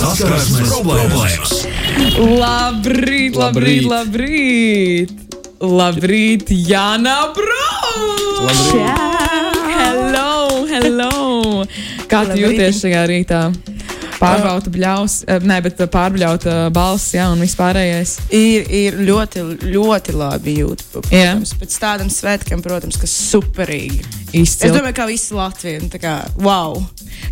Saskarsmes problēmas. Labrīt, labrīt, labrīt! Labrīt, Jāna Brūna! Hello, hello! Kā tu jūties šajā rītā? Pārbauda bļaus, eh, nē, bet pārbauda balss, jā, un vispārējais. Ir, ir ļoti, ļoti labi jūt. Protams, pēc tādam svētkiem, protams, kas superīgi. Es Izcili. domāju, ka visi Latvijas tā kā wow.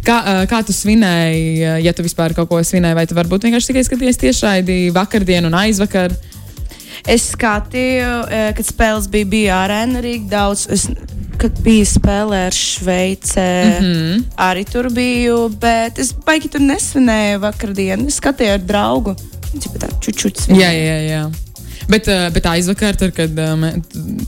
Kā, kā tu svinēji, ja tu vispār kaut ko svinēji, vai tu varbūt vienkārši tikai skaties tiešraidi vakardien un aizvakar? Es skatīju, kad spēles bija, bija arēna arī daudz. Es, kad bija spēlē ar Šveici, mm -hmm. arī tur biju, bet es baigi tur nesvinēju vakardienu. Es skatījos ar draugu. Viņš ir tāds čučuts. Jā, jā, jā. Bet, eh, bet aizvakar, tad, kad, eh,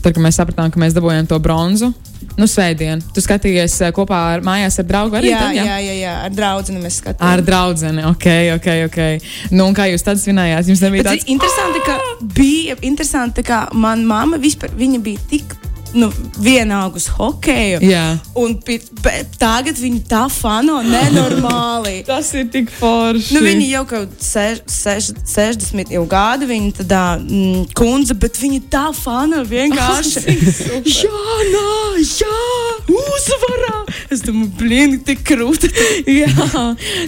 tad, kad mēs sapratām, ka mēs dabūjām to bronzu, nu, svētdien, tu skatījies eh, kopā ar mājās ar draugu arī? jā, tad, jā, jā, jā, ar draugu mēs skatījāmies. Ar draugu. Ok, ok. okay. Nu, un kā jūs tad svinējāt? Jums nebija tāds interesanti, ka bija interesanti, ka manā mamma vispār viņa bija tik. Nu, vienalga uz hokeju. Jā. Un pi- pe- tagad viņa tā fano nenormāli. Tas ir tik forši. Nu, viņa jau kaut kādā seš, 60 jau gadu, viņa tādā mm, kundze, bet viņa tā fana vienkārši. jā, nā, jā, uzvarā! Es domāju, blīni, tik krūti. Jā,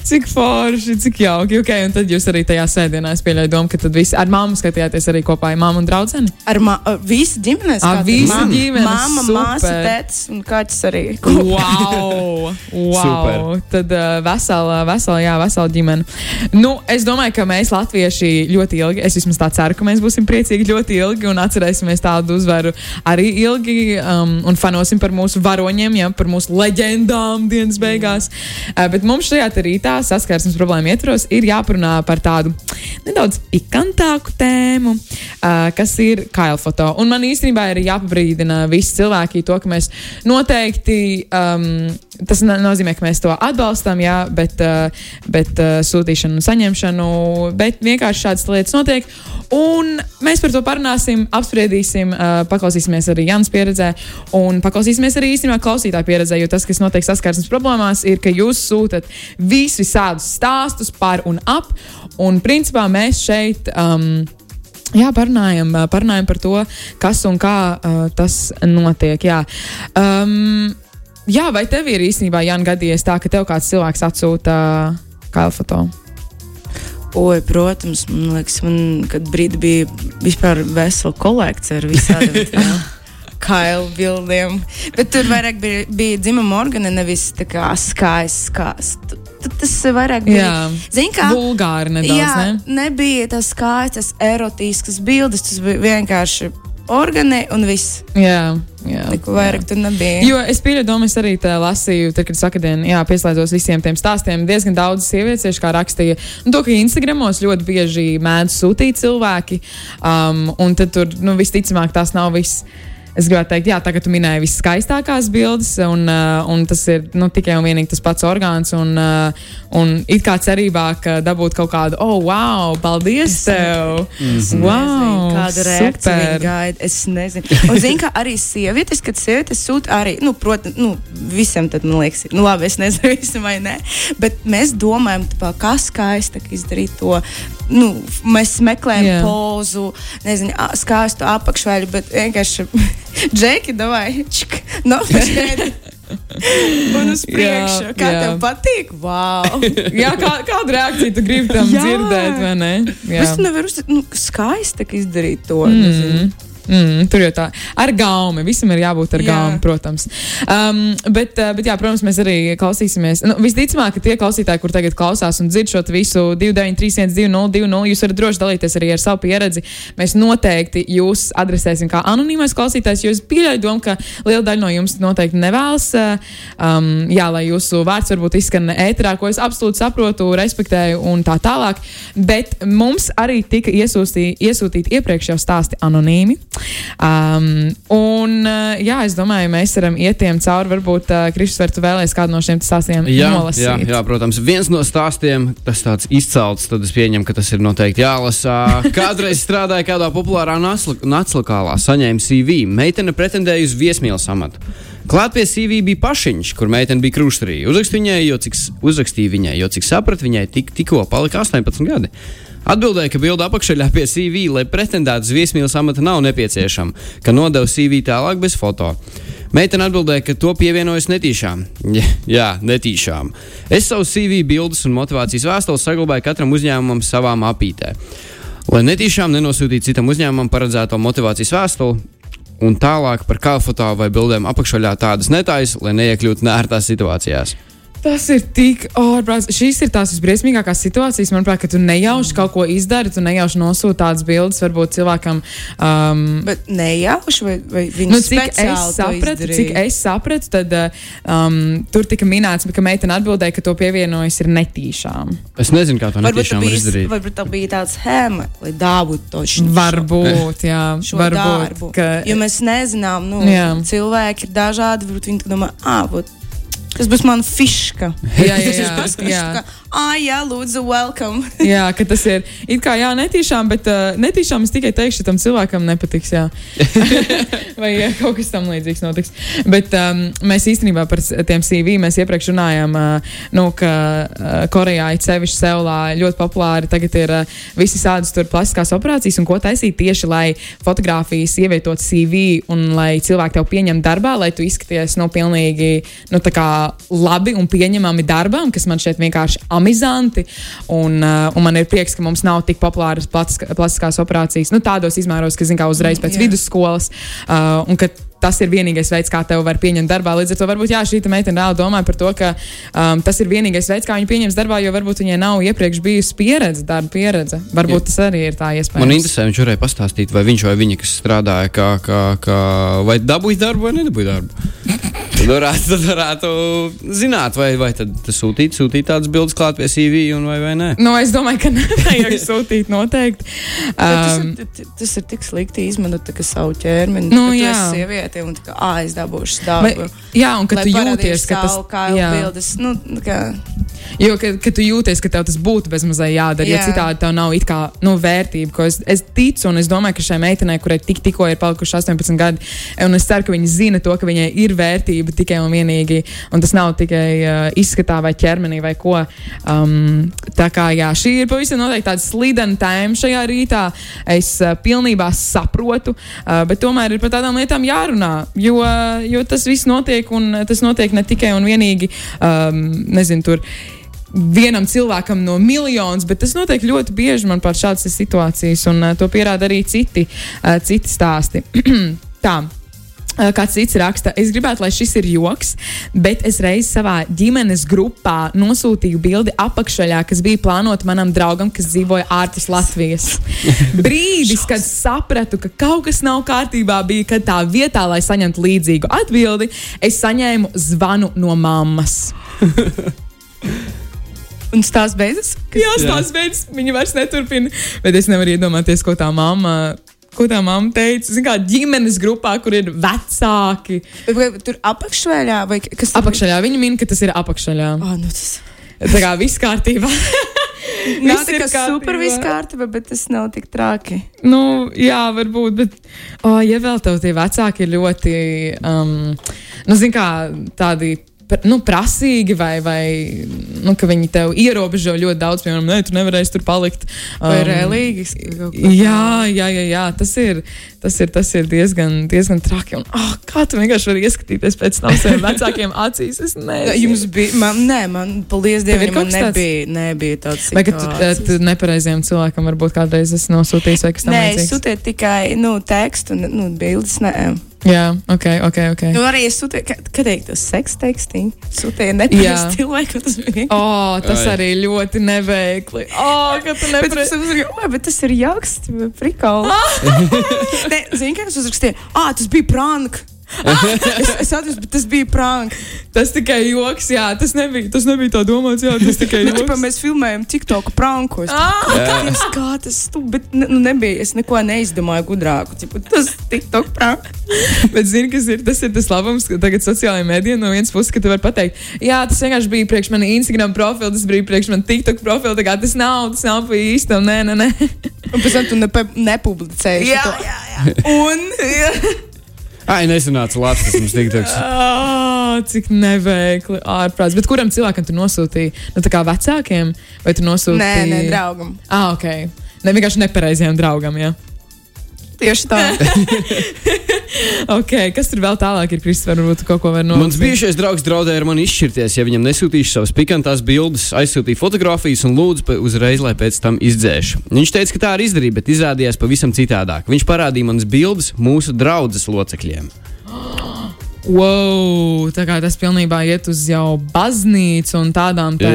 cik forši, cik jauki. Okay, un tad jūs arī tajā sēdienā pieļauju domu, ka tad visi ar mammu skatījāties arī kopā ar mammu un draugu. Ar, ma visu ģimeni. Ar visu ģimeni, Māma, māsa, super. tēts un kāds arī. Wow! wow. Tad uh, vesela, vesela, jā, vesela ģimene. Nu, es domāju, ka mēs, latvieši, ļoti ilgi, es vismaz tā ceru, ka mēs būsim priecīgi ļoti ilgi un atcerēsimies tādu uzvaru arī ilgi um, un fanosim par mūsu varoņiem, ja, par mūsu leģendām dienas beigās. Uh, bet mums šajā rītā saskarsmes problēma ietvaros ir jāparunā par tādu nedaudz pikantāku tēmu, uh, kas ir kailfoto. Un man īstenībā ir jāpabrīdina visi cilvēki to, ka mēs noteikti, um, tas nozīmē, ka mēs to atbalstam, jā, bet, uh, bet uh, sūtīšanu un saņemšanu, bet vienkārši šādas lietas notiek. Un mēs par to parunāsim, apspriedīsim, uh, paklausīsimies arī Jānis pieredzē un paklausīsimies arī īstenībā klausītāju pieredzē, jo tas, kas notiek saskarsmes problēmās, ir, ka jūs sūtat visus visādus stāstus par un ap, un principā mēs šeit. Um, Jā, parunājam, ā, parunājam par to, kas un kā uh, tas notiek. Jā. Um, jā, vai tev ir īstenībā Jānis gadījies tā, ka tev kāds cilvēks atsūta uh, kailfoto? Oi, protams, man liekas, man kad brīdi bija vispār vesela kolekcija ar visādiem kailu bildiem. Bet tur vairāk bija, bija dzimuma organi, nevis tā kā skaists. skaists. Tad tas vairāk bija. Zini, kā vulgāri nedaudz. jā, Ne? nebija tas skaistas, erotiskas bildes. Tas bija vienkārši organi un viss. Jā, jā. Neko vairāk tur nebija. Jo es pieņemu, es arī lasīju, tad, kad sakadien, jā, pieslēdzos visiem tiem stāstiem. Diezgan daudz sievietes tieši kā rakstīja, un to, ka Instagramos ļoti bieži mēdz sūtīt cilvēki, um, un tad tur, nu, visticamāk, tās nav viss. Es gribētu teikt, jā, tagad tu minēji viskaistākās bildes, un, uh, un tas ir nu, tikai un vienīgi tas pats orgāns. Un, uh, un it kā cerībā, ka dabūt kaut kādu, oh, wow, paldies tev! Es Wow, nezinu, kāda reakcija gaida. Es nezinu. Un, zinu, kā arī sievietes, kad sievietes sūta arī, nu, protams, nu, visam tad, man liekas, nu, labi, es nezinu, visam vai nē, bet mēs domājam, tāpā, kā skaisti izdarīt to. Nu, mēs meklējam Jā. yeah. pozu, nezinu, skaistu apakšveļu, bet vienkārši džeki, davai, čik, no, un uz priekšu. Jā, Kā jā. tev patīk? Wow! Jā, kā, kādu reakciju tu gribi tam Jā. dzirdēt, vai ne? Es nevaru nu, skaisti izdarīt to. nezinu. Mm, tur jau tā, ar gaumi. Visam ir jābūt ar Jā. gaumi, protams. Um, bet, uh, bet, jā, protams, mēs arī klausīsimies. Nu, visticamāk, ka tie klausītāji, kur tagad klausās un dzird šo visu 293, 202, jūs varat droši dalīties arī ar savu pieredzi. Mēs noteikti jūs adresēsim kā anonīmais klausītājs, jo es pieļauju domu, ka liela daļa no jums noteikti nevēlas, uh, um, jā, lai jūsu vārds varbūt izskan ēterā, ko es absolūti saprotu, respektēju un tā tālāk. Bet mums arī tika iesūtīti iesūtīt iepriekš jau stāsti anonīmi. Um, un, uh, jā, es domāju, mēs varam iet tiem cauri. Varbūt uh, Kristus, tu vēlēsies kādu no šiem stāstiem Jā, nolasīt. jā, jā, protams. Viens no stāstiem, tas tāds izcelts, tad es pieņemu, ka tas ir noteikti jālasa. Kādreiz strādāja kādā populārā naclakālā, saņēma CV. Meitene pretendēja uz viesmīlas amatu. Klāt pie CV bija pašiņš, kur meitene bija krustarī. Uzrakstīja viņai, jo cik, uzrakstīja viņai, jo cik sapratu, viņai tik, tikko palika 18 gadi. Atbildēja, ka bilde apakšā pie CV, lai pretendētu uz viesmīlas amata nav nepieciešama, ka nodeva CV tālāk bez foto. Meitene atbildēja, ka to pievienojas netīšām. Jā, jā, netīšām. Es savu CV bildes un motivācijas vēstules saglabāju katram uzņēmumam savā apītē. Lai netīšām nenosūtītu citam uzņēmumam paredzēto motivācijas vēstuli, un tālāk par kā foto vai bildēm apakšā tādas netājas, lai neiekļūtu nērtās situācijās. Tas ir tik ārprāts. Šīs ir tās visbriesmīgākās situācijas, manuprāt, ka tu nejauši kaut ko izdari, tu nejauši nosūti tādas bildes, varbūt cilvēkam. Um, Bet nejauši, vai, vai viņi nu, cik es sapratu, cik es sapratu, tad um, tur tika minēts, ka meitene atbildēja, ka to pievienojas ir netīšām. Es nezinu, kā to varbūt netīšām var izdarīt. Varbūt tā bija tāds hēma, lai dabūtu to šķiet. Varbūt, jā, šo varbūt, darbu. ka, Jo mēs nezinām, nu, Jā. cilvēki ir dažādi, varbūt viņi domā, ah, būt, tas būs mana fiška. Jā, jā, Tas ir jā, tas, kas jā. Ah, jā, lūdzu, welcome. jā, ka tas ir it kā jā, netīšām, bet uh, netīšām es tikai teikšu, tam cilvēkam nepatiks. Vai jā, kaut kas tam līdzīgs notiks. Bet um, mēs īstenībā par tiem CV mēs iepriekš runājām, uh, nu, ka uh, Korejā ir sevišķi Seulā ļoti populāri. Tagad ir uh, visi sādas tur plastiskās operācijas un ko taisīt tieši, lai fotografijas ievietot CV un lai cilvēki tev pieņem darbā, lai tu izskaties nu, pilnīgi nu, labi un pieņemami darbam, kas man šķiet vienkārši amizanti. Un, uh, un man ir prieks, ka mums nav tik populāras plastiskā- plastiskās operācijas nu, tādos izmēros, ka, zin, kā uzreiz pēc Jā. vidusskolas. Uh, un ka tas ir vienīgais veids, kā tevi var pieņemt darbā. Līdz ar to varbūt jā, šī te meitene reāli domā par to, ka um, tas ir vienīgais veids, kā viņu pieņems darbā, jo varbūt viņai nav iepriekš bijusi pieredze, darba pieredze. Varbūt jā. tas arī ir tā iespējams. Man interesē, viņš varēja pastāstīt, vai viņš vai viņa, kas strādāja, kā, kā, kā vai dabūja darbu vai nedabūja darbu. Varētu, tad varētu zināt, vai, vai tad sūtīt, sūtīt tādas bildes klāt pie CV un vai, vai nē. Nu, es domāju, ka nevajag sūtīt noteikti. Um, tas, ir, tas ir tik slikti izmantot savu ķermeni. Nu, ka tu jā. esi sieviete un tā kā, ah, es dabūšu vai, darbu. jā, un ka tu jūties, ka tas savu kailu jā. bildes. Nu, kā, Jo, ka, ka tu jūties, ka tev tas būtu bezmazliet jādara, jo Jā. citādi tev nav it kā nu, vērtība. ko Es, es ticu, un es domāju, ka šai meitenei, kurai tik, tikko ir palikuši 18 gadi, un es ceru, ka viņa zina to, ka viņai ir vērtība tikai un vienīgi, un tas nav tikai uh, izskatā vai ķermenī vai ko. Um, tā kā jā, šī ir pavisam noteikti tāda slidena tēma šajā rītā. Es uh, pilnībā saprotu, uh, bet tomēr ir par tādām lietām jārunā, jo, uh, jo tas viss notiek, un tas notiek ne tikai un vienīgi, um, nezinu, tur vienam cilvēkam no miljonus, bet tas notiek ļoti bieži, manuprāt, šādas ir situācijas, un uh, to pierāda arī citi, uh, citi stāsti. Tā. Uh, Kāds cits raksta, es gribētu, lai šis ir joks, bet es reiz savā ģimenes grupā nosūtīju bildi apakšā, kas bija plānota manam draugam, kas dzīvoja ārpus Latvijas. Brīdis, kad sapratu, ka kaut kas nav kārtībā, bija, kad tā vietā, lai saņemtu līdzīgu atbildi, es saņēmu zvanu no mammas. un stāsts beidzas. Jā, tās beidzas, viņa vairs neturpina. Bet es nevaru iedomāties, ko tā mamma. Ko tā mamma teica? Zin, kā ģimenes grupā, kur ir vecāki. Vai, tur apakšveļā vai kas tur Apakšā viņa min, ka tas ir apakšā. Oh, nu tas Tā kā viss kārtībā. nav tā kā super viss kārtībā, bet tas nav tik traki. Nu, jā, varbūt. Bet, oh, ja vēl tev tie vecāki ir ļoti, um, nu, zin, kā tādi. Nu, prasīgi, vai, vai nu, ka viņi tev ierobežo ļoti daudz, piemēram, ne, tu nevarēsi tur palikt. Vai Um, relīgas? Jā, jā, jā, jā. Tas, ir, tas, ir, tas ir diezgan, diezgan traki. Un, oh, kā tu vienkārši vari ieskatīties pēc tam saviem vecākiem acīs? Es nezinu. Jums bija, man, nē, man, paldies Dievam, man kas tāds? nebija, nebija tāds. Vai ka tu, eh, tu nepareiziem cilvēkam varbūt kādreiz esi nosūtījis vai kas Nē, es tamlīdzīgs? sūtīju tikai nu, tekstu, un nu, bildes. Nē. Jā, ok, ok. okay. Nu, arī es sūtīju, kad, kad teiktu, tas seks tekstiņu. Sūtīju Jā. nepārāk cilvēku, tas. Oh, tas arī ļoti neveikli. Oh, ka tu Bet, es uzrakstīju, "Oi, bet tas ir jauks, prikals. Zini, kā es uzrakstīju? Ah, tas bija prank. es, es atceros, bet tas bija prank. Tas tikai joks, jā, tas nebija, tas nebija tā domāts, jā, tas tikai joks. mēs filmējam TikTok prankos. Ah! Dievs, kā tas tu, bet ne- nu, nebija. Es neko neizdomāju gudrāku. Ķipa, tas TikTok prank. Bet zini, kas ir tas, ir tas labums, ka tagad sociālajiem mēdījiem no vienas puses, ka tu vari pateikt, jā, tas vienkārši bija priekš manas Instagram profila, tas bija priekš manas TikTok profila, tā kā tas nav, tas nav pa īstam, nē, nē, nē. Un pēc tam tu nepe, nepublicēji. Jā, šo. Un. Jā. Ai, nesanāca labs, tas mums tiktoks. Oh, cik neveikli, ārprāts. Bet kuram cilvēkam tu nosūtīji? Nu, tā kā vecākiem, vai tu nosūtīji? Nē, nē, draugam. Ah, ok. Ne vienkārši nepareizajam draugam, jā. Tieši tā. ok, kas tur vēl tālāk ir, Kristofer? Varbūt kaut ko var Mans nolasīt. bijušais draugs draudēja ar mani izšķirties, ja viņam nesūtīšu savas pikantās bildes, aizsūtīja fotogrāfijas un lūdzu uzreiz, lai pēc tam izdzēšu. Viņš teica, ka tā arī izdarīja, bet izrādījās pavisam citādāk. Viņš parādīja manas bildes mūsu draudzes locekļiem. Wow, tā kā tas pilnībā iet uz jau baznīcu un tādām Jā.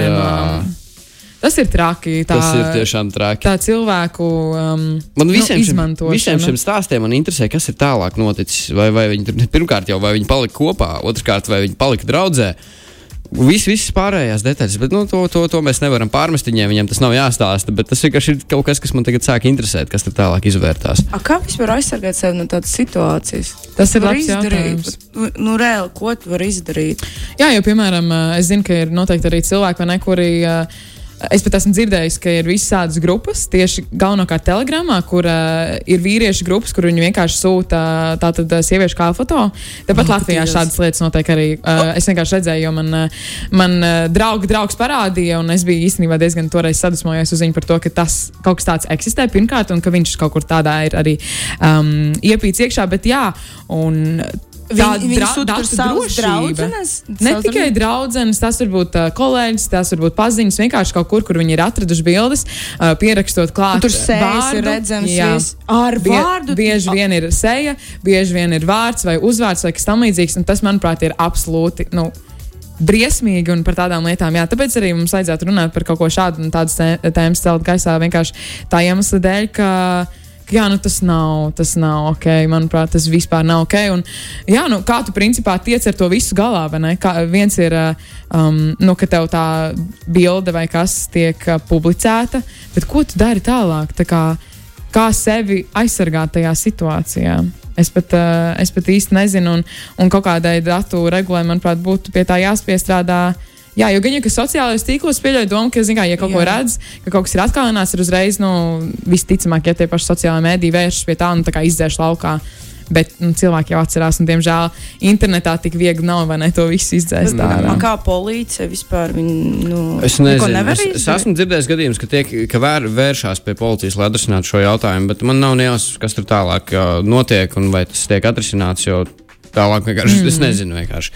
Tas ir traki. Tā, Tas ir tiešām traki. tā cilvēku um, Man visiem, nu, šim, visiem šiem stāstiem man interesē, kas ir tālāk noticis. Vai, vai viņi tur pirmkārt jau vai viņi palika kopā, otrkārt vai viņi palika draudzē. Viss, visas pārējās detaļas, bet nu, to, to, to mēs nevaram pārmest viņiem. Viņam tas nav jāstāsta. Bet tas vienkārši ir kaut kas, kas man tagad sāk interesēt, kas tur tālāk izvērtās. A, kā vispār aizsargāt sevi no tādas situācijas? Tas ir Var labs jautājums. Bet, Nu, reāli, ko tu vari izdarīt? Jā, jo, piemēram, es zinu, ka ir noteikti arī cilvēki, vai ne, kuri. eh, Es pat esmu dzirdējis, ka ir visas tādas grupas, tieši galvenokārt telegramā, kur uh, ir vīriešu grupas, kur viņi vienkārši sūta tātad uh, sieviešu kā foto. Tāpat Oh, Latvijā Dievs. šādas lietas notiek arī. Uh, es vienkārši redzēju, jo man, uh, man uh, draugi, draugs parādīja, un es biju īstenībā diezgan toreiz sadusmojies uz viņu par to, ka tas kaut kas tāds eksistē pirmkārt, un ka viņš kaut kur tādā ir arī um, iepīts iekšā. Bet jā, un Viņi, viņi sūta tur savus draudzenes? Ne savus tikai draudzenes, tas var būt uh, kolēģis, tas var būt paziņas, vienkārši kaut kur, kur viņi ir atraduši bildes, uh, pierakstot klāt. Un tur sejas vārdu. ir redzamas, Jā. ar Bie- vārdu? Bieži vien ir seja, bieži vien ir vārds vai uzvārds vai kas tam līdzīgs, un tas, manuprāt, ir absolūti. Nu, Briesmīgi un par tādām lietām. Jā, tāpēc arī mums vajadzētu runāt par kaut ko šādu un tādas tē- tēmas celt gaisā vienkārši tā iemesla dēļ, ka, ka jā, nu, tas nav, tas nav ok. Manuprāt, tas vispār nav ok. Un, jā, nu, kā tu principā tiec ar to visu galā, vai ne? Kā, viens ir, uh, um, nu, ka tev tā bilde vai kas tiek uh, publicēta, bet ko tu dari tālāk? Tā kā, kā sevi aizsargāt tajā situācijā? Es pat, uh, es pat īsti nezinu, un, un kaut kādai datu regulai, manuprāt, būtu pie tā jāspiestrādā. Jā, jo gan jau, ka sociālajos tīklos pieļauj domu, ka, zināmā mērā, ja kaut Jā. ko redz, ka kaut kas ir atkalināts, ir uzreiz, nu, visticamāk, ja tie paši sociālai mēdī vēršas pie tā un tā kā izdzēš laukā. Bet nu, cilvēki jau atcerās, un, diemžēl, internetā tik viegli nav, vai ne, to visu izdzēst ārā. Kā policija vispār viņu nu, Es nezinu, es, es esmu dzirdējis gadījumus, ka, tiek, ka vēr, vēršās pie policijas, lai atrisinātu šo jautājumu, bet man nav nejausmas, kas tur tālāk notiek un vai tas tiek atrisināts. Jo tālāk vienkārši mm. es nezinu. Vienkārši.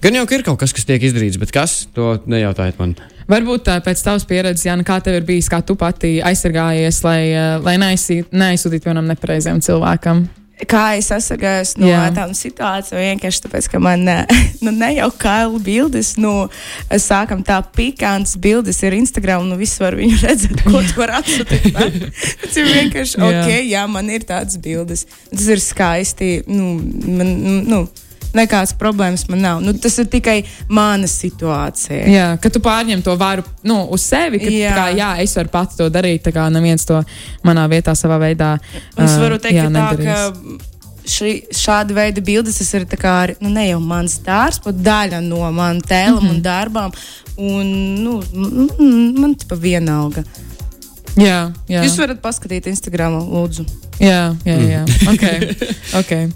Gan jau ka ir kaut kas, kas tiek izdarīts, bet kas to nejautājiet man. Varbūt tā, pēc tavas pieredzes, Jāna, kā tev ir bijis, kā tu pati aizsargājies, lai, lai neaizsūtītu vienam nepareizam cilvēkam? Kā es aizsargājos no Jā. tādām situācijām? Vienkārši tāpēc, ka man eh, nu, ne jau kaila bildes, nu, sākam tā pikants bildes ir Instagram, nu, viss var viņu redzēt, ko tu vari atsūtīt. Tas ir vienkārši, Jā. ok, jā, man ir tādas bildes. Tas ir skaisti, nu, man, nu, nekādas problēmas man nav. Nu, tas ir tikai mana situācija. Jā, ka tu pārņem to varu nu, uz sevi, ka jā. Kā, jā, es varu pati to darīt, tā kā neviens to manā vietā, savā veidā. Un es varu teikt, jā, tā, nedarīs. ka šī, šāda veida bildes tas ir tā arī, nu, ne jau mans darbs, bet daļa no manas tēlam mm -hmm. un darbām. Un, nu, man tas pa vienalga. Jā, jā. Jūs varat paskatīt Instagram, lūdzu. Jā, jā, jā. Okay. okay.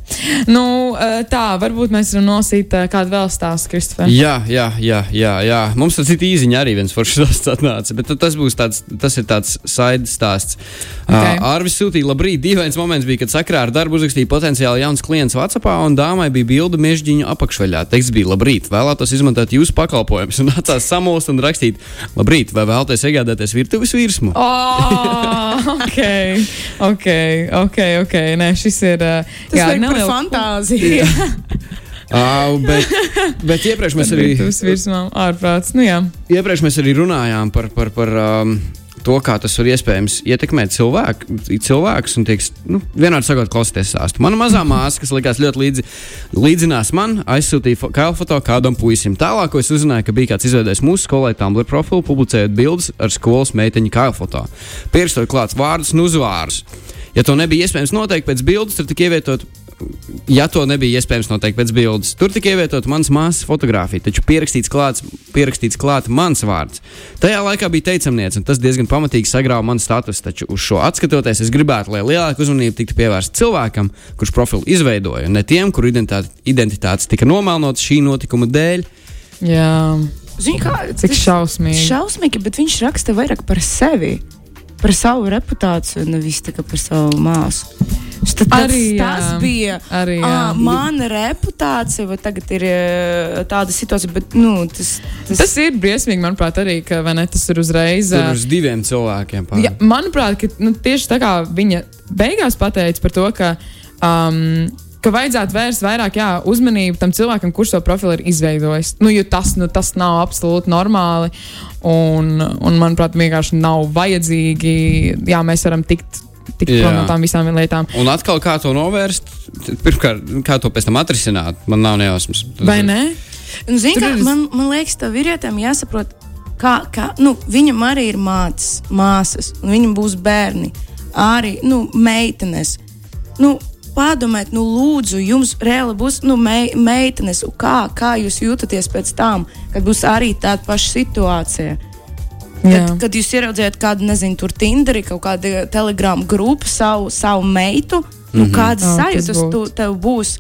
Nu, ā, tā, varbūt mēs varam nosīt ā, kādu vēl stāstu, Kristofer. Jā, jā, jā, jā, jā. Mums tas ir īziņā arī viens foršs stāsts atnāca, bet tas būs tāds, tas ir tāds saidu stāsts. Ok. Okay. Uh, Arvis sūtīja labrīt, dīvains moments bija, kad sakrā ar darbu uzrakstīja potenciāli jauns klients Whatsappā un dāmai bija bilde mežģiņu apakšveļā. Teksts bija labrīt, vēlētos izmantot jūsu pakalpojumus un nācās samulst un rakstīt labrīt, vai vēlaties iegādāties virtuves virsmu. Oh, ok, ok, ok. ok. Nē, šis ir. ā, Tas jā, par nelielu- fantāziju. Uh, bet, bet iepriekš mēs arī. Virtuves virsmām ārprāts. Nu jā. Iepriekš mēs arī runājām par, par, par um, to, kā tas var iespējams ietekmēt cilvēku, cilvēkus. Un, tieks, nu, vienādi sakot, klausieties stāstu. Mana mazā māsa, kas likās ļoti līdzi, līdzinās man, aizsūtīja fo- kailu foto kādam puisim. Tālāk, es uzzināju, ka bija kāds izveidojis mūsu skolai Tumblr profilu, publicējot bildes ar skolas meiteņu kailu foto. Pierakstot klāts vārdus un uzvārdus. Ja to nebija iespējams noteikt pēc bildes, tad tika ievietot ja to nebija iespējams noteikt pēc bildes, tur tika ievietota mans māsas fotografija, taču pierakstīts klāts, pierakstīts klāt mans vārds. Tajā laikā bija teicamniece, un tas diezgan pamatīgi sagrāva manu statusu. Taču uz šo atskatoties, es gribētu, lai lielāka uzmanība tiktu pievērsta cilvēkam, kurš profilu izveidoja, un ne tiem, kuru identitāte, identitātes tika nomelnotas šī notikuma dēļ. Jā. Zini, kā, Cik šausmīgi. Šausmīgi, bet viņš raksta vairāk par sevi, par savu reputāciju, nevis tikai par savu māsu. Tad, tas, Arī, jā. tas bija. Arī, jā. ā, mana reputācija, vai tagad ir tāda situācija, bet nu, tas, tas, Tas ir briesmīgi, manuprāt, arī, ka vai ne, tas ir uzreiz. Tur uz diviem cilvēkiem pār. Ja, manuprāt, ka, nu, tieši tā kā viņa beigās pateica par to, ka, um, ka vajadzētu vērst vairāk jā, uzmanību tam cilvēkam, kurš to profilu ir izveidojis. Nu, jo tas, nu, tas nav absolūti normāli. Un, un manuprāt, vienkārši nav vajadzīgi. Jā, mēs varam tikt, tikt Jā. prom no tām visām lietām. Un atkal, kā to novērst? Pirmkārt, kā to pēc tam atrisināt? Man nav nejausmas. Vai ne? Nu, Tur kā, ir- man, man liekas, tā vīrietim jāsaprot, kā, kā nu, viņam arī ir mātes, māsas, un viņam būs bērni, arī nu, meitenes. Nu, Pārdomājiet, nu, lūdzu, jums reāli būs nu, mei, meitenes, un kā, kā jūs jūtaties pēc tam, kad būs arī tāda paša situācija. Jā. Kad, kad jūs ieraudzījāt kādu, nezinu, tur Tinderī, kaut kādu telegramu grupu, savu, savu meitu, nu, kādas Ā, tas sajūtas būtu. tu, tev būs?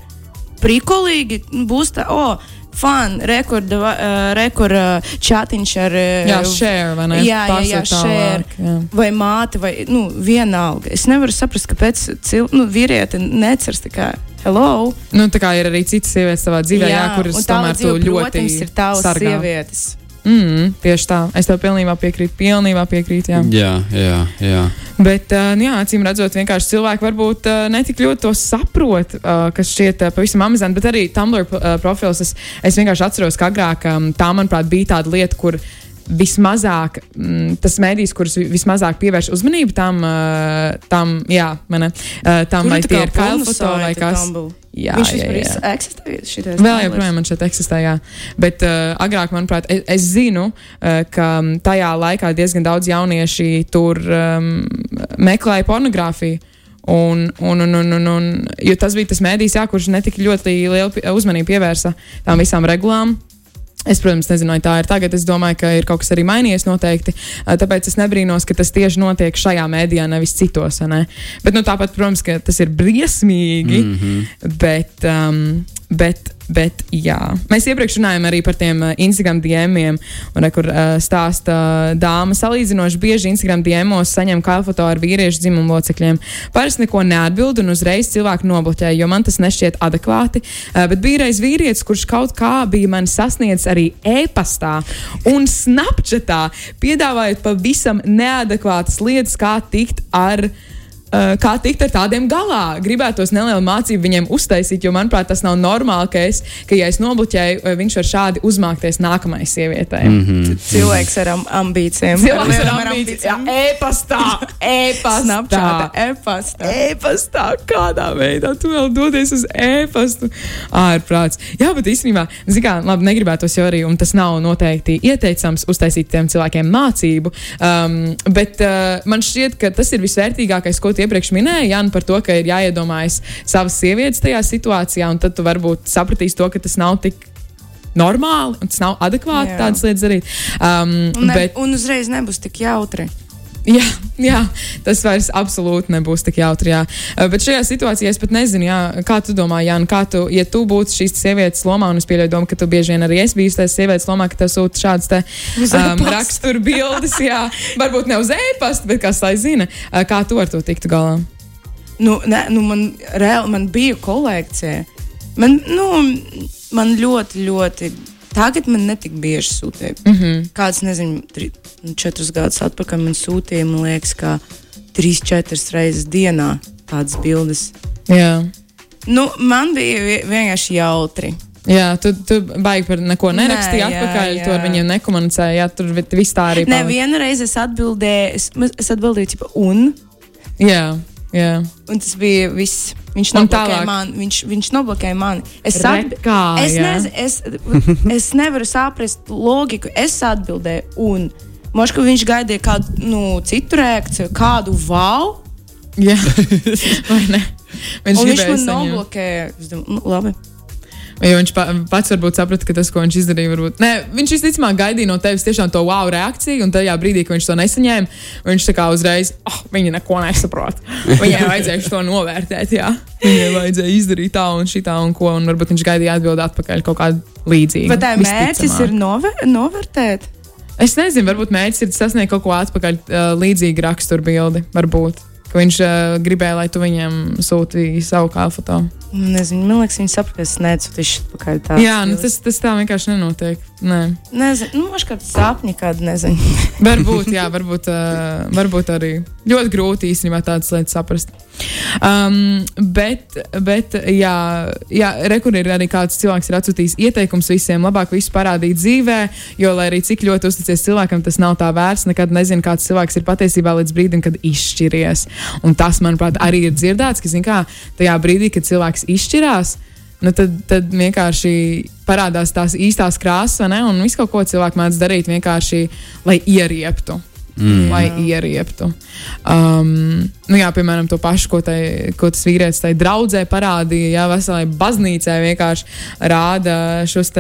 Prikolīgi, nu, būs tā, oh, fun, rekorda, uh, rekorda čatiņš ar. uh, Jā, share, vai ne? Jā, jā, jā, share. jā. Vai māte, vai nu, vienalga. Es nevaru saprast, kāpēc cil, nu, vīrieti necers tikai hello. Nu, tā kā ir arī citas sievietes savā dzīvē, jā, jā, kuras tā tomēr dzīve, ļoti protams, ir tavas sargā. sievietes. Mm, tieši tā. Es tev pilnībā piekrītu. Pilnībā piekrītu. Jā. Jā, jā, jā. Bet, uh, nu jā, acīm redzot, vienkārši cilvēki varbūt uh, netik ļoti to saprot, uh, kas šķiet pavisam amizanti. Bet arī Tumblr profils, es, es vienkārši atceros, ka agrāk tā, manuprāt, bija tāda lieta, kur vismazāk, mm, tas mēdījis, kurš vismazāk pievērš uzmanību tam, tam jā, mane, tam Tur vai tie ir kailfoto vai kas. Tumblr. Jā, Viņš vispār šitais Vēl joprojām man šeit eksistē, jā. Bet uh, agrāk, manuprāt, es, es zinu, uh, ka mm, tajā laikā diezgan daudz jaunieši tur um, meklēja pornogrāfiju. Un, un, un, un, un, un, jo tas bija tas mēdījis, jā, kurš netika ļoti lielu uzmanību pievērsa tām visām regulām. Es, protams, nezinu, vai tā ir tagad. Es domāju, ka ir kaut kas arī mainījies noteikti. Uh, Tāpēc es nebrīnos, ka tas tieši notiek šajā mēdījā, nevis citos. Ne? Bet nu, tāpat, protams, ka tas ir briesmīgi. Mm -hmm. bet, um, bet, bet, jā. Mēs iepriekš runājām arī par tiem uh, Instagram diemiem, un, kur uh, stāsta dāma salīdzinoši bieži Instagram diemos saņem kailfoto ar vīriešu dzimumu locekļiem. Parasti neko neatbild, un uzreiz cilvēku nobloķē, jo man tas nešķiet adekvāti. Uh, bet bija reiz vīrietis, kurš kaut kā bija man sasniedzis arī e-pastā un Snapchatā, piedāvājot pavisam neadekvātas lietas, kā tikt ar. Uh, kā tikt ar tādiem galā? Gribētos nelielu mācību viņiem uztaisīt, jo, manuprāt, tas nav normāli, ka, es, ka ja es nobloķēju, uh, viņš var šādi uzmākties nākamajai sievietei. Mm -hmm. Cilvēks ar am ambīcijām. Cilvēks ar lielām ambīcijām. Jā, e-pastā, e-pastā. E-pasta. E-pastā, kādā veidā tu vēl dodies uz e-pastu? Ārprāts. Jā, bet īstenībā, zināmā mērā, labi, negribētos jau arī, un tas nav noteikti ieteicams uztaisīt tiem cilvēkiem mācību. Um, bet uh, man šķiet, ka tas ir visvērtīgākais, ko tu iepriekš minēji, Jan, par to, ka ir jāiedomājas savas sievietes tajā situācijā, un tad tu varbūt sapratīsi to, ka tas nav tik. Normāli, un tas nav adekvāti Jā. tādas lietas darīt. Um, Un, ne, bet, un uzreiz nebūs tik jautri. Jā, jā, tas vairs absolūti nebūs tik jautri. Jā. Bet šajā situācijā es pat nezinu, jā, kā tu domā, Jānis, kā tu, ja tu būtu šīs sievietes lomā, un es pieļauju, domu, ka tu bieži vien arī esi bijis tajā sievietes lomā, ka tev sūta šādas te, um, e-pasta. rakstura bildes, jā, varbūt ne uz e-pasta, bet kas lai zina, kā tu ar to tiktu galā. Nu, ne, nu man, reāli, man bija kolekcija. Man, nu, man ļoti, ļoti. Tagad man netik bieži sūtīja. Mm -hmm. Kāds, nezinu, nu, četrus gadus atpakaļ man sūtīja, man liekas, kā trīs, četras reizes dienā tādas bildes. Jā. Nu, man bija vie- vienkārši jautri. Jā, tu, tu baigi par neko nerakstīji Nē, jā, atpakaļ, jā. tu ar viņiem nekomunicēji. Jā, tur vi- viss tā arī Nē, palika. vienu reizi es atbildēju, es, es atbildēju, tipa, un, Jā, jā. un tas bija viss. Viņš noblokēja mani. Viņš, viņš noblokēja mani. Es, atbi- kā, es, nez, es, es nevaru saprast loģiku. Es atbildēju, un Moška viņš gaidīja kādu nu, citu reakciju, kādu wow. jā. vai ne? Viņš, viņš man noblokēja. Nu, labi. Jo viņš pa, pats varbūt saprata, ka tas, ko viņš izdarīja, varbūt. Nē, viņš visticamāk gaidīja no tevis tiešām to wow reakciju, un tajā brīdī, kad viņš to nesaņēma, viņš tā kā uzreiz, ah, oh, viņi neko nesaprot. Viņai vajadzēja to novērtēt, jā. Viņai vajadzēja izdarīt tā un šitā un ko, un varbūt viņš gaidīja atbildēt atpakaļ kaut kādu līdzīgu. Vai tā mērķis ir nover novērtēt? Es nezinu, varbūt mērķis ir sasniegt kaut ko atpakaļ, uh, līdzīgu raksturu bildi. Varbūt. Viņš uh, gribēja, lai tu viņam sūtīji savu kā foto. Nezinu, man liekas, viņi saprot, ka es necūtīšu pakaļ tā. Jā, nu, tas, tas tā vienkārši nenotiek. Nē. Nezinu, nu, man kāds sapņi kādu nezinu. Varbūt, jā, varbūt, uh, varbūt arī ļoti grūti īstenībā tādas lietas saprast. Um, bet, bet, jā, jā rekur ir arī kāds cilvēks ir atsūtījis ieteikums visiem labāk visu parādīt dzīvē, jo, lai arī cik ļoti uzticies cilvēkam, tas nav tā vērts. Nekad nezinu, kāds cilvēks ir patiesībā līdz brīdim, kad izšķiries. Un tas, manuprāt, arī ir dzirdēts, ka, zin kā, tajā brīdī, kad cilvēks izšķirās, nu tad, tad vienkārši parādās tās īstās krāsas, ne? Un viss kaut ko cilvēks mēdz darīt vienkārši, lai ierieptu. Mm. Lai ierieptu. Um, nu jā, piemēram, to pašu, ko, tai, ko tas vīrietis tai draudzē parādīja. Jā, veselai baznīcai vienkārši rāda šos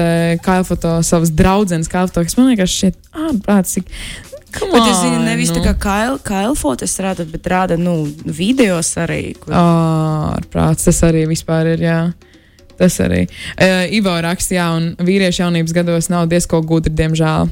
kailfoto savas draudzenes kailfoto, kas man liekas šķiet ārprāts. Come Bet es zinu, nevis nu. tā kā kail, kailfotos rāda, bet rāda, nu, videos arī. Kur... Ārprāts, tas arī vispār ir. Jā. Tas arī. Uh, Ivo raksta, jā, un vīriešu jaunības gados nav diezko gudri, diemžēl.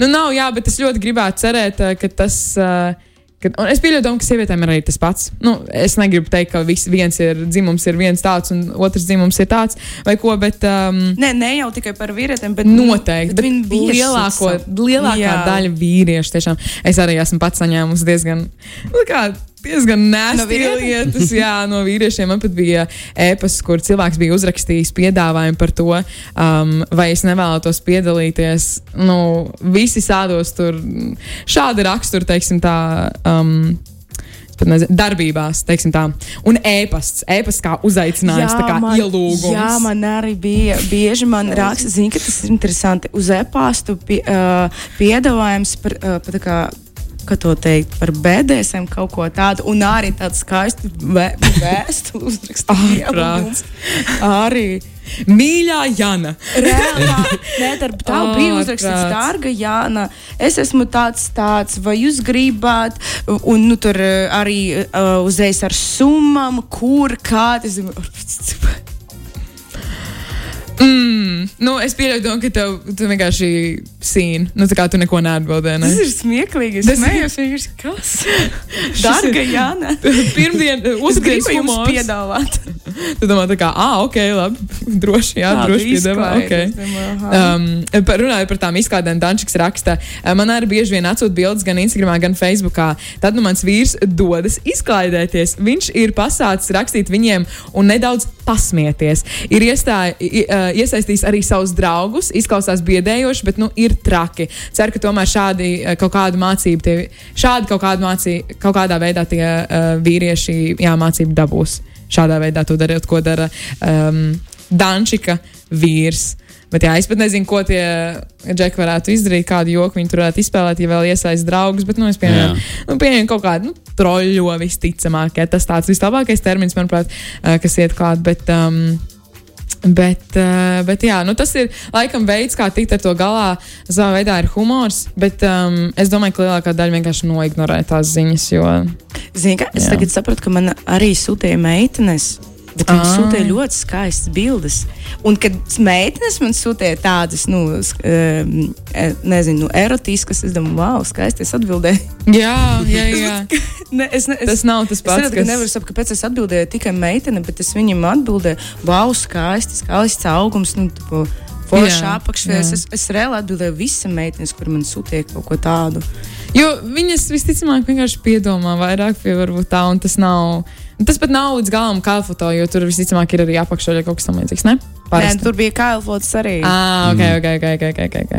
Nu, nav, jā, bet es ļoti gribētu cerēt, ka tas. Uh, Kad, un es pieļauju, domu, ka sievietēm ir arī tas pats. Nu, es negribu teikt, ka vis, viens ir dzimums, ir viens tāds, un otrs dzimums ir tāds, vai ko, bet. Um, Nē, ne jau tikai par vīrietēm, bet Noteikti. Bet bieži lielāko, lielākā Jā. daļa vīriešu tiešām. Es arī esmu pats saņēmusi diezgan, nu, kā, diezgan No nēsti vīrietiem? lietas. Jā, no vīriešiem man pat bija ēpas, kur cilvēks bija uzrakstījis piedāvājumu par to, um, vai es nevēlētos piedalīties. Nu, visi sādos tur šāda rakstura, teiksim, tā. Um, nezinu, Darbībās, teiksim tā. Un ēpasts, ēpasts kā uzaicinājums, tā kā man, ielūgums. Jā, man arī bija bieži man raksta, zini, ka tas ir interesanti. Uz e-pastu pie, uh, piedāvājums par, uh, par kā. Kā to teikt par bēdēm, kaut ko tādu, un arī tādu skaistu vē- vēstuli uzrakstīju. Ārprāts. arī Mīļā Jana! reāli tā, nē, tā, tā Ārprāts. bija uzrakstīts, dārga Jāna. Es esmu tāds, tāds, vai jūs gribat, un nu, tur eh, arī uh, uzreiz ar summām, kur, kā. Domāju, Mm, nu, es pieļauju, ka tev tu vienkārši sīni. Nu, tā kā tu neko neatbildēji. Ne? Tas ir smieklīgi. Es Tas ir- kas? Dārga Jāna. Pirmdien, gribu jums piedāvāt. Tu domā, tā kā, ah, ok, labi, droši, jā, Tādu droši piedāvā. Okay. domāju. Um, par, runājot par tām izklaidēm, Dančiks raksta, uh, man arī bieži vien atsūta bildes gan Instagram, gan Facebookā. Tad nu mans vīrs dodas izklaidēties. Viņš ir pasācis rakstīt viņiem un nedaudz pasmieties. Ir iestāj, i, uh, iesaistījis arī savus draugus, izklausās biedējoši, bet nu, ir traki. Ceru, ka tomēr šādi uh, kaut kādu mācību, tie, šādi kaut, kādu mācību, kaut kādā veidā tie uh, vīrieši jā, mācību dabūs. Šādā veidā to darot, ko dara um, Dančika vīrs. Bet jā, es pat nezinu, ko tie džeki varētu izdarīt, kādu joku viņi tur varētu izspēlēt, ja vēl iesaistīs draugus. Bet, nu, es pieņemu, nu, pieņemu kaut kādu nu, troļļo visticamāk. Ja, tas tāds vislabākais termins, manuprāt, kas iet klāt. Bet, um, Bet, uh, bet jā, nu tas ir laikam veids, kā tikt ar to galā. Savā veidā ir humors, bet um, es domāju, ka lielākā daļa vienkārši noignorē tās ziņas. Jo, Zini, kā, es Jā. tagad sapratu, ka man arī sūtīja meitenes. Bet viņi Ah. sūtīja ļoti skaistas bildes. Un, kad meitenes man sūtīja tādas, nu, e, nezinu, nu, erotiskas, es domāju, wow, skaisti es atbildēju. jā, jā, jā. Ne, es, ne, es, tas nav tas Es pats, saprotu, ka nevaru saprast, kāpēc es atbildēju tikai meitene, bet es viņam atbildēju, wow, skaisti, skaists augums, nu, tipo, foršs Jā, apakšvies. Es, es reāli atbildēju visam meitenes, kur man sūtīja kaut ko tādu. Jo viņas visticamāk vienkārši piedomā vairāk pie varbūt tā, un tas nav. Tas pat nav līdz galam kā foto, jo tur visticamāk ir arī apakšā kaut kas tamlīdzīgs. Ne? Nē, tur bija kailfots arī. Ah, ok, ok, ok. ok, ok, ok.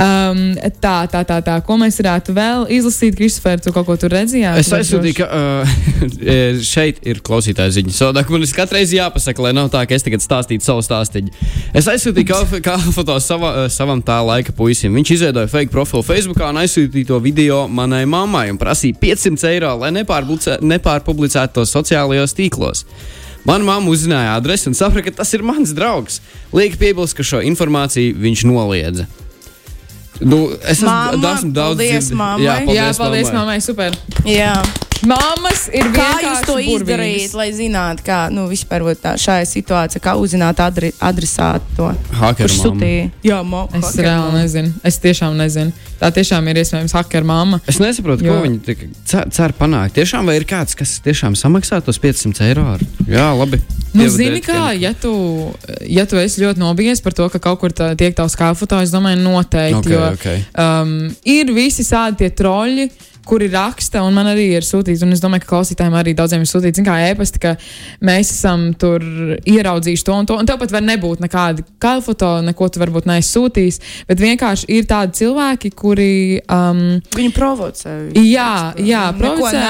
Um, tā, tā, tā, tā. Ko mēs varētu vēl izlasīt, Kristofer, tu kaut ko tur redzējāt? Es aizsūtīju, ka uh, šeit ir klausītāja ziņa. Sodak, man ir katru reizi jāpasaka, lai nav tā, ka es tagad stāstītu savu stāstīju. Es aizsūtīju kā, kā foto sava, savam tā laika puisim. Viņš izveidoja fake profilu Facebook un aizsūtīja to video manai mammai un prasīja 500 eiro, lai nepārpublicētu to sociālajos tīklos. Mana mamma uzzināja adresi un saprata, ka tas ir mans draugs. Lieka piebilst, ka šo informāciju viņš noliedza. Nu, es Mamma, esmu daudz paldies dzird- mammai. Jā, paldies, Jā, paldies, mammai. mammai, super. Jā. Mammas ir Kā vienkārši jūs to izdarījāt, lai zinātu, kā nu, vispār tā, šajā situācijā, kā uzzināt adri, adresātu to? Sūtīja? Jā, mo, Es hakeru reāli mamma. nezinu. Es tiešām nezinu. Tā tiešām ir iespējams hacker mamma. Es nesaprotu, Jo. ko viņi tik cer, cer panākt. Tiešām vai ir kāds, kas tiešām samaksā tos 500 eiro? Ar... Jā, labi. Nu, zini, kā, ja tu, ja tu esi ļoti nobijies par to, ka kaut kur tā, tiek tavs kāfoto, es domāju, noteikti. Ok, jo, ok. um, ir visi tādi tie troļi. Kuri raksta, un man arī ir sūtīts, un es domāju, ka klausītājiem arī daudziem ir sūtīts, kā ēpasti, ka mēs esam tur ieraudzījuši to un to. Un tev pat var nebūt nekāda kalfoto, neko tu varbūt neesi sūtījis, bet vienkārši ir tādi cilvēki, kuri. Um, Viņi provocē. Jā, jā, provocē.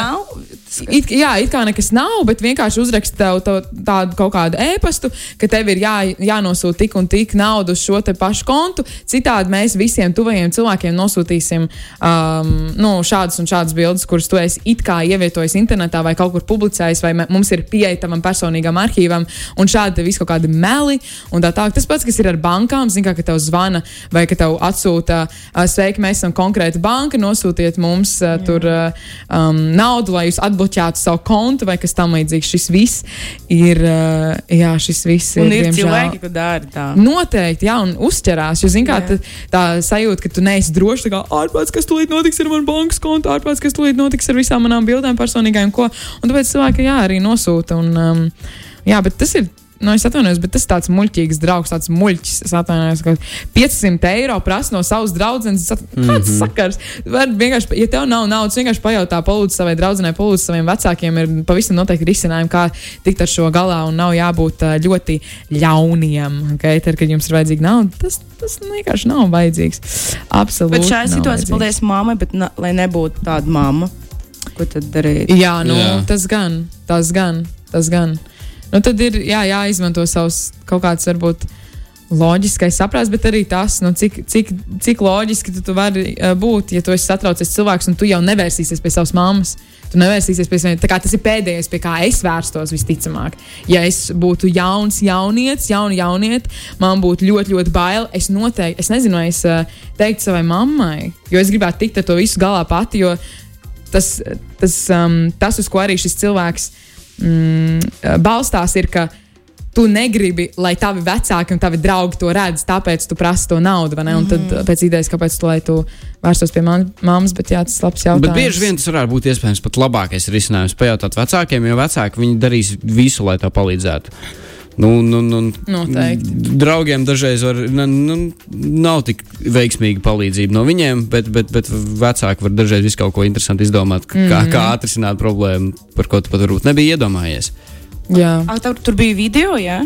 It, jā, it kā nekas nav, bet vienkārši uzrakst tev to, tādu kaut kādu ēpastu, ka tev ir jā, jānosūta tik un tik naudu uz šo te pašu kontu. Citādi mēs visiem tuvajiem cilvēkiem nosūtīsim um, nu, šādas un šādas bildes, kuras tu esi it kā ievietojis internetā vai kaut kur publicējis, vai mums ir pieeja tavam personīgam arhīvam, un šādi viss kaut kādi meli. un Tā tā. Tas pats, kas ir ar bankām, zina, ka tev zvana vai ka tev atsūta, sveiki, mēs esam konkrēta banka, nosūtiet mums uh, tur um, naudu, lai jūs atbloķētu savu kontu vai kas tam līdzīgs. Šis viss ir, uh, jā, šis viss ir. Un ir diemžēl- cilvēki, kas dara tā. Noteikti, jā, un uzķerās. Jo, zini, kā Jā. tā, tā sajūta, ka tu neesi drošs, tā kā ārpus, kas tūlīt notiks ar manu bankas kontu, ārpus, kas tūlīt notiks ar visām manām bildēm, personīgajām, ko. Un tāpēc cilvēki, jā, arī nosūta. Un, um, jā, bet tas ir. Nu, es atvainojos, bet tas ir tāds muļķīgs draugs, tāds muļķis. Es atvainojos, ka 500 eiro prasa no savas draudzenes. Es at- Kāds mm -hmm. sakars? Var vienkārši, ja tev nav naudas, vienkārši pajautā, palūdz savai draudzenei, palūdz saviem vecākiem. Ir pavisam noteikti risinājumi, kā tikt ar šo galā un nav jābūt ļoti ļauniem. Okay? Tad, kad jums ir vajadzīga nauda, tas, tas vienkārši nav vajadzīgs. Absolūti. Bet šajā situācijā, paldies mammai, bet na, lai nebūtu tāda mamma, ko tad darīt? Jā, nu, Jā. jā. tas gan, tas gan, tas gan. Nu, tad ir jā, jāizmanto savs kaut kāds varbūt. Loģiskais saprāts, bet arī tas, nu, cik, cik, cik loģiski tu, tu vari uh, būt, ja tu esi satraucies cilvēks un tu jau nevērsīsies pie savas mammas. Tu nevērsīsies pie saviem. Tas ir pēdējais, pie kā es vērstos visticamāk. Ja es būtu jauns jaunietis, jauna jaunieta, man būtu ļoti, ļoti bail. Es noteikti, es nezinu, es uh, teiktu savai mammai, jo es gribētu tikt ar to visu galā pati, jo tas, tas, um, tas uz ko arī šis cilvēks mm, balstās, ir, ka tu negribi, lai tavi vecāki un tavi draugi to redz, tāpēc tu prasi to naudu. Mm -hmm. Un tad Mhm. pēc idejas, kāpēc tu, lai tu vērstos pie mammas, bet jā, tas ir labs jautājums. Bet bieži vien tas varētu būt iespējams pat labākais risinājums. Pajautāt vecākiem, jo vecāki viņi darīs visu, lai tev palīdzētu. Nu, nu, nu, Noteikti. Draugiem dažreiz var, nu, nu, nav tik veiksmīga palīdzība no viņiem, bet, bet, bet vecāki var dažreiz visu kaut ko interesantu izdomāt, kā, mm. -hmm. kā atrisināt problēmu, par ko tu pat varbūt nebija iedomājies. Jā. Ah, tur, tur bija video, jā?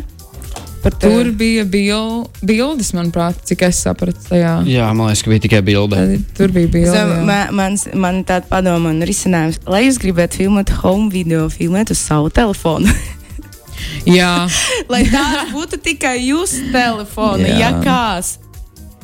Par Tur bija bil, bildes, manuprāt, cik es sapratu. Tajā. Jā, man liekas, ka bija tikai bilde. Tad Tur bija bildes. Zem, man, mans, man tāda padoma un risinājums, lai jūs gribētu filmēt home video, filmēt uz savu telefonu. Lai tā būtu tikai jūsu telefona, Jā. ja kāds.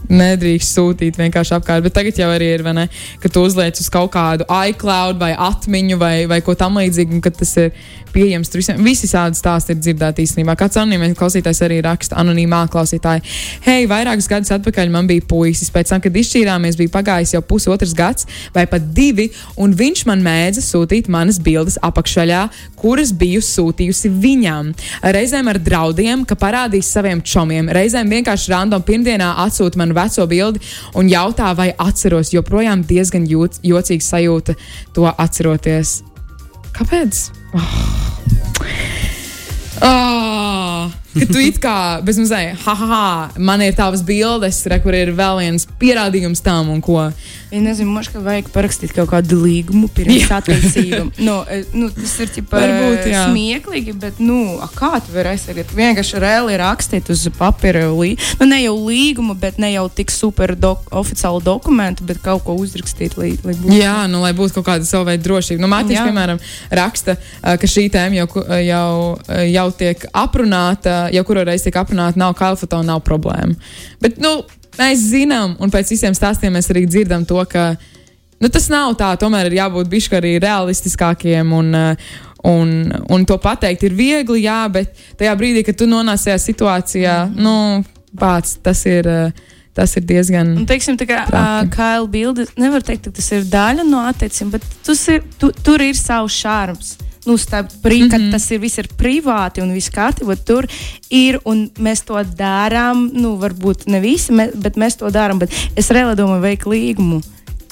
nedrīkst sūtīt vienkārši apkārt. Bet tagad jau arī ir, ne, ka tu uzliec uz kaut kādu iCloud vai atmiņu vai, vai ko tamlīdzīgu, un tas ir pieejams visiem. Visi tādi stāsti ir dzirdēti īstenībā. Kāds anonīmais klausītājs arī raksta, anonīmā klausītāja. Hei, vairākus gadus atpakaļ man bija puisis. Pēc tam, kad izšķīrāmies, bija pagājis jau pusotrs gads vai pat divi, un viņš man mēdza sūtīt manas bildes apakšveļā, kuras biju sūtījusi viņam. Reizēm ar draudiem, ka parādīs saviem čomiem, reizēm vienkārši random pirmdienā atsūta man veco bildi un jautā, vai atceros. Joprojām diezgan jūt, jocīgs sajūta to atceroties. Kāpēc? Oh. Ka tu it kā bezmazliet, ha, ha, ha, man ir tavas bildes, re, kur ir vēl viens pierādījums tam un ko. Es nezinu, možda, ka vajag parakstīt kaut kādu līgumu pirms attiecībām. nu, e, nu, tas ir ķipa, Varbūt, jā. smieklīgi, bet nu, a, kā tu vari aizsargāt? Vienkārši reāli rakstīt uz papīra līgumu. Nu, ne jau līgumu, bet ne jau tik super dok oficiālu dokumentu, bet kaut ko uzrakstīt, lai, lai būtu. Jā, nu, lai būtu kaut kāda sava veida drošība. Nu, Mārtiņš, Jā. piemēram, raksta, ka šī tēma jau, jau, jau tiek aprunāta, jau kuru reizi tiek aprunāta, nav kalfotona, nav problēma. Bet, nu, mēs zinām, un pēc visiem stāstiem mēs arī dzirdam to, ka nu, tas nav tā. Tomēr ir jābūt bišķi arī realistiskākiem. Un, ā, Un, un to pateikt ir viegli, jā, bet tajā brīdī, kad tu nonāc šajā situācijā, -hmm. nu, pats tas ir, ā, tas ir diezgan. Un, teiksim, tā kā uh. Kaila bilde, nevar teikt, ka tas ir daļa no attiecībām, bet ir, tu, tur ir savs šārms. Nu, starp, pri, mm -hmm. Kad tas ir viss ir privāti un viss kārtībā, tur ir. Un mēs to darām. Nu, varbūt ne visi, bet mēs to darām. Bet es reāli domāju, vajag līgumu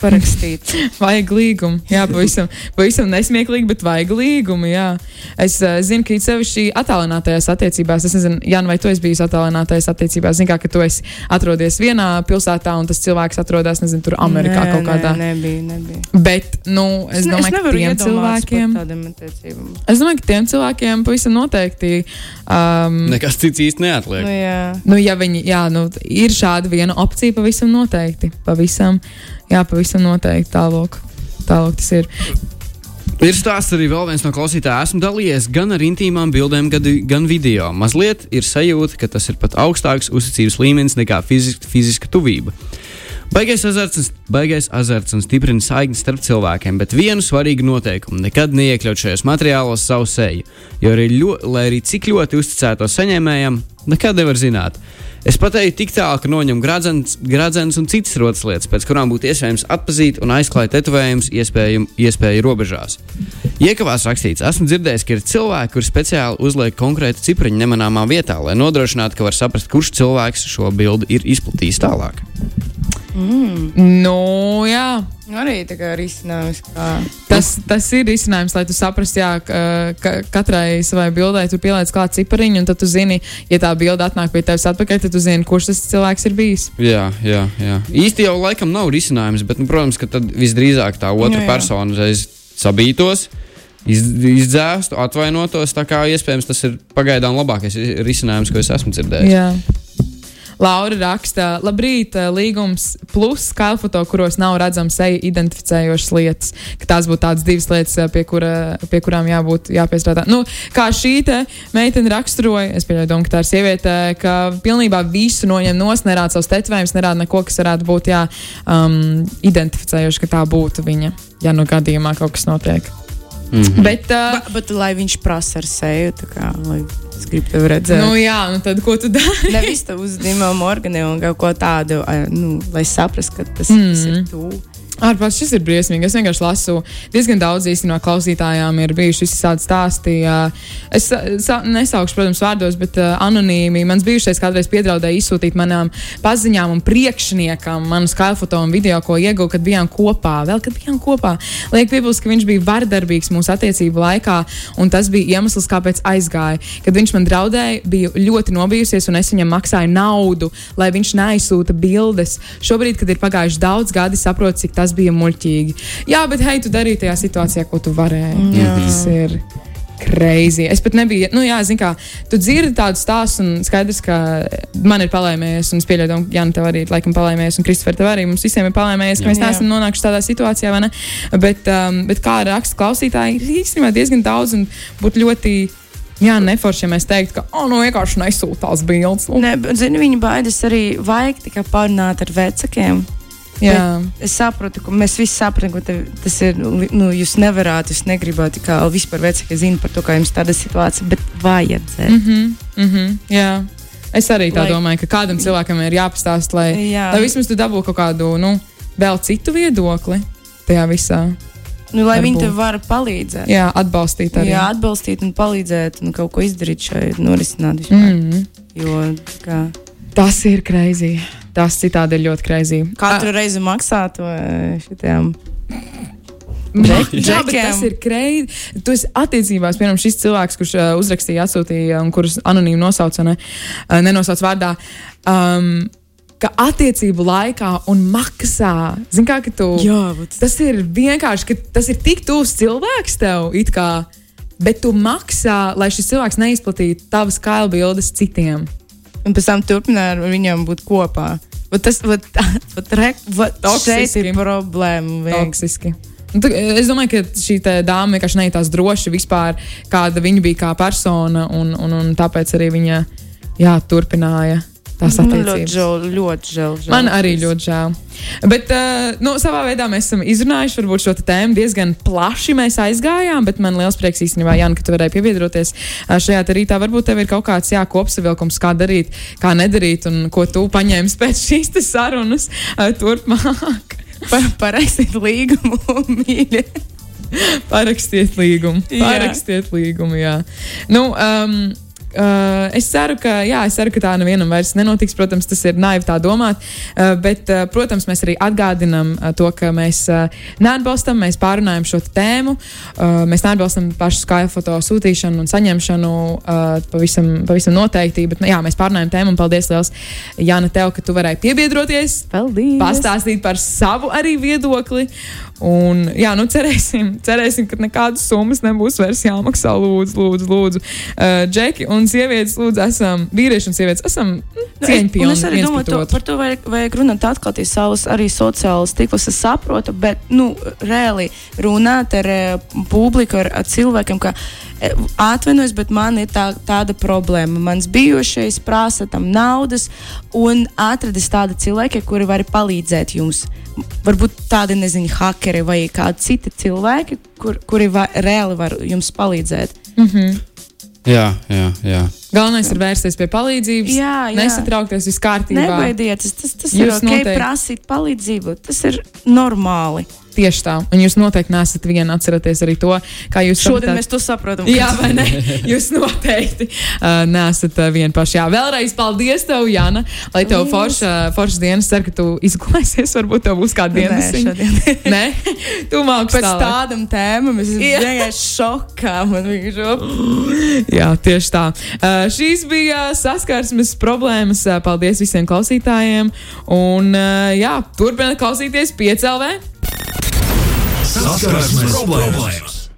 parakstīt. Vajag līgumu. Jā, pavisam, pavisam nesmieklīgi, bet vajag līgumu. Jā. Es uh, zinu, ka it sevišķi attālinātajās attiecībās, es nezinu, Jan, vai tu esi bijis attālinātajās attiecībās, zini, kā, ka tu esi atrodies vienā pilsētā un tas cilvēks atrodas, nezinu, tur Amerikā Nē, kaut kādā. Nē, nebija, nebija. Bet, nu, es ne- domāju, ka nevaru tiem cilvēkiem. Es domāju, ka tiem cilvēkiem pavisam noteikti. Um, Nekas cits īsti neatliek. Nu, jā. Nu, ja viņi, jā, nu, ir šāda viena opcija, pavisam noteikti. Pavisam, jā, pavisam noteikti. Tālāk, tālāk tas ir. Ir stāsts arī vēl viens no klausītājiem. Esmu dalījies gan ar intīmām bildēm, gan, video. Mazliet ir sajūta, ka tas ir pat augstāks uzticības līmenis nekā fiziska, fiziska tuvība. Baigais azarts, un- baigais azarts un stiprina saikni starp cilvēkiem, bet vienu svarīgu noteikumu - nekad neiekļaut šajos materiālos savu seju. Jo arī, ļo, lai arī cik ļoti uzticēto saņēmējam, nekad nevar zināt. Es pateicu tik tālu, ka noņem gradzens un citas rotas lietas, pēc kurām būtu iespējams atpazīt un aizklāt tetovējumus iespēju robežās. Iekavās rakstīts, esmu dzirdējis, ka ir cilvēki, kuri speciāli uzliek konkrētu cipriņu nemanāmā vietā, lai nodrošinātu, ka var saprast, kurš cilvēks šo bildi ir izplatījis tālāk. Nu, jā. Nu, Arī tā kā risinājums. Kā... Tas, tas ir risinājums, lai tu saprastu, jā, ka, ka katrai savai bildei tu pieliec klāt cipariņu, un tad tu zini, ja tā bilde atnāk pie tevis atpakaļ, tad tu zini, kurš tas cilvēks ir bijis. Jā, jā, jā. Īsti jau laikam nav risinājums, bet, nu, protams, ka tad visdrīzāk tā otra Jā, jā. persona reiz sabītos. iz- Izdzēstu, atvainotos. Tā kā iespējams tas ir pagaidām labākais risinājums, ko es esmu dzirdējis. Jā. Laura raksta, labrīt, eh, līgums plus kailfoto, kuros nav redzams seja identificējošas lietas. Tās būtu tādas divas lietas, eh, pie, kura, pie kurām jābūt jāpiestrādā. Nu, kā šī te meitene raksturoja, es pieļauju, domu, ka tā ir sieviete, ka pilnībā visu noņem nos, nerāda savus tetovējumus, nerāda neko, kas varētu būt jā, um, identificējoši, ka tā būtu viņa, ja nu gadījumā kaut kas notiek. Mm -hmm. Bet, uh, Ba, bet lai viņš prasa ar seju, tā kā lai es gribu tevi redzēt. nu, jā, nu tad ko tu dari? Nevis tā uzdevuma organē un kaut ko tādu, nu, lai saprastu, ka tas, mm. tas ir tu. Ārpus šis ir briesmīgi. Es vienkārši lasu, diezgan daudz īstenībā klausītājām ir bijuši visādi stāsti. Es sa- sa- nesaukšu, protams, vārdos, bet uh, anonīmi. Mans bijušais kādreiz piedraudēja izsūtīt manām paziņām un priekšniekam manu skaļfoto un video, ko ieguvu, kad bijām kopā. Vēl kad bijām kopā. Liek piebilst, ka viņš bija vardarbīgs mūsu attiecību laikā, un tas bija iemesls, kāpēc aizgāja. Kad viņš man draudēja, biju ļoti nobijusies, un es viņam maksāju naudu, lai viņš neaizsūta bildes. Šobrīd, kad ir pagājuši daudz gadi, saprotu, cik tas bija muļķīgi. Jā, bet hei, tu darīji tajā situācijā, ko tu varēji. Jā. Tas ir. Crazy. Es pat nebiju, nu, jā, zinu, kā tu dzirdi tādu stāstu, un skaidrs, ka man ir palēmējies, un es pieļauju, ka Jānis tev arī laikam palēmējies, un Kristofer tev arī. Mums visiem ir palēmējies, ka mēs Jā. neesam nonākuši tādā situācijā, vai ne? Bet, um, bet kā raksta klausītāji, ir īstenībā diezgan daudz, un būtu ļoti. Jā, neforši, ja mēs teiktu, ka, oh, nu, vienkārši nesūtās bildes. Nu, Ne, bet, zini, viņa baidas arī vajag tikai parunāt ar vecākiem. Es saprotu, ka mēs visi saprotam, ka tev, tas ir. Nu, jūs nevarat, jūs negribat, kā vispār vecāki zina par to, kā jums tāda situācija, bet vajadzēs. mm -hmm, mm -hmm, jā. Es arī tā Lai- domāju, ka kādam cilvēkam ir jāpastāst, lai, Jā. lai vismaz tu dabūtu kaut kādu, nu, vēl citu viedokli tajā visā. Nu, lai viņi tev var palīdzēt. Jā, atbalstīt arī. Jā, atbalstīt un palīdzēt un kaut ko izdarīt šai norisināt. vispār. Mm. Jo kā, Tas ir greizi. Tas citādi ir ļoti greizi. katru reizi maksāt to šitiem Jā, bet tas ir kreidi. Tu esi attiecībās, piemēram, šis cilvēks, kurš uh, uzrakstīja, atsūtīja, un kurus anonīmi nosauca, ne, uh, nenosauc vārdā. Um, ka attiecību laikā un maksā, zini, kā tu. Jā, bet... tas ir vienkārši, ka tas ir tik tuvs cilvēks tev, it kā, bet tu maksā, lai šis cilvēks neizplatītu tavas kailu bildes citiem. Un pēc tam turpināt ar viņiem būt kopā. Vat tas vat, vat, re, vat, šeit ir problēma. Toksiski. Nu, es domāju, ka šī dāma vienkārši nejūtās droši vispār, kāda viņa bija kā persona, un, un, un tāpēc arī viņa jā, turpināja tās attiecības. Man ļoti žēl, ļoti žēl. žēl. Man arī ļoti žēl. Bet, uh, nu, savā veidā mēs esam izrunājuši varbūt, šo tēmu diezgan plaši. Mēs aizgājām, bet man liels prieks īstenībā, Jānis, ka tu varēji piebiedroties uh, šajā rītā. Varbūt tev ir kaut kāds jā, kopsavilkums, kā darīt, kā nedarīt, un ko tu paņēmi pēc šīs sarunas uh, turpmāk. Parakstīt līgumu, mīļie. Parakstiet līgumu. Parakstiet līgumu, jā. Nu, um, Uh, es ceru, ka, jā, es ceru, ka tā nevienam vairs nenotiks. Protams, tas ir naivi tā domāt. Uh, bet, uh, protams, mēs arī atgādinām uh, to, ka mēs uh, neatbalstam, mēs pārunājam šo tēmu. Uh, mēs neatbalstam pašu skailu foto sūtīšanu un saņemšanu uh, pavisam, pavisam noteikti. Bet, jā, mēs pārunājam tēmu un paldies liels, Jāna, tev, ka tu varēji piebiedroties. Paldies! Pastāstīt par savu arī viedokli. Un, jā, nu cerēsim, cerēsim, ka nekādas summas nebūs vairs jāmaksā. Lūdzu, lūdzu, lūdzu. Uh, Džeki un sievietes, lūdzu, esam vīrieši un sievietes, esam nu, cieņpilni. Es arī domāju, to, par to vajag, vajag runāt atklāti savus arī sociālus tīklus. Es saprotu, bet, nu, reāli runāt ar uh, publiku, ar, ar cilvēkiem, ka atvainojos, bet man ir tā, tāda problēma. Mans bijušais prasa tam naudas un atradis tādi cilvēki, kuri var palīdzēt jums varbūt tādi, nezinu, hakeri vai kādi citi cilvēki, kur, kuri va, reāli var jums palīdzēt. Mm -hmm. Jā, jā, jā. Galvenais ir vērsties pie palīdzības. Jā, jā. Nesatraukties, viss kārtībā. Nebaidieties, tas, tas ir ok, noteikti... prasīt palīdzību. Tas ir normāli. Tieši tā. Un jūs noteikti nesat viena. Atcerieties arī to, kā jūs šodien sapratāt. mēs to saprotam. Jā, vai ne? Jūs noteikti uh, nesat uh, viena paša. Jā, vēlreiz paldies tev, Jana. Lai tev forša, forša dienas, ceru, ka tu izgulēsies. Varbūt tev būs kāda diena. Nē, Nē? tu mākslinieks. Pēc tālāk. tādam tēmam es vienkārši šokā. Man Jā, tieši tā. Uh, šīs bija saskarsmes problēmas. Uh, paldies visiem klausītājiem. Un uh, jā, turpiniet klausīties 5LV. Saskarsmes problēmas.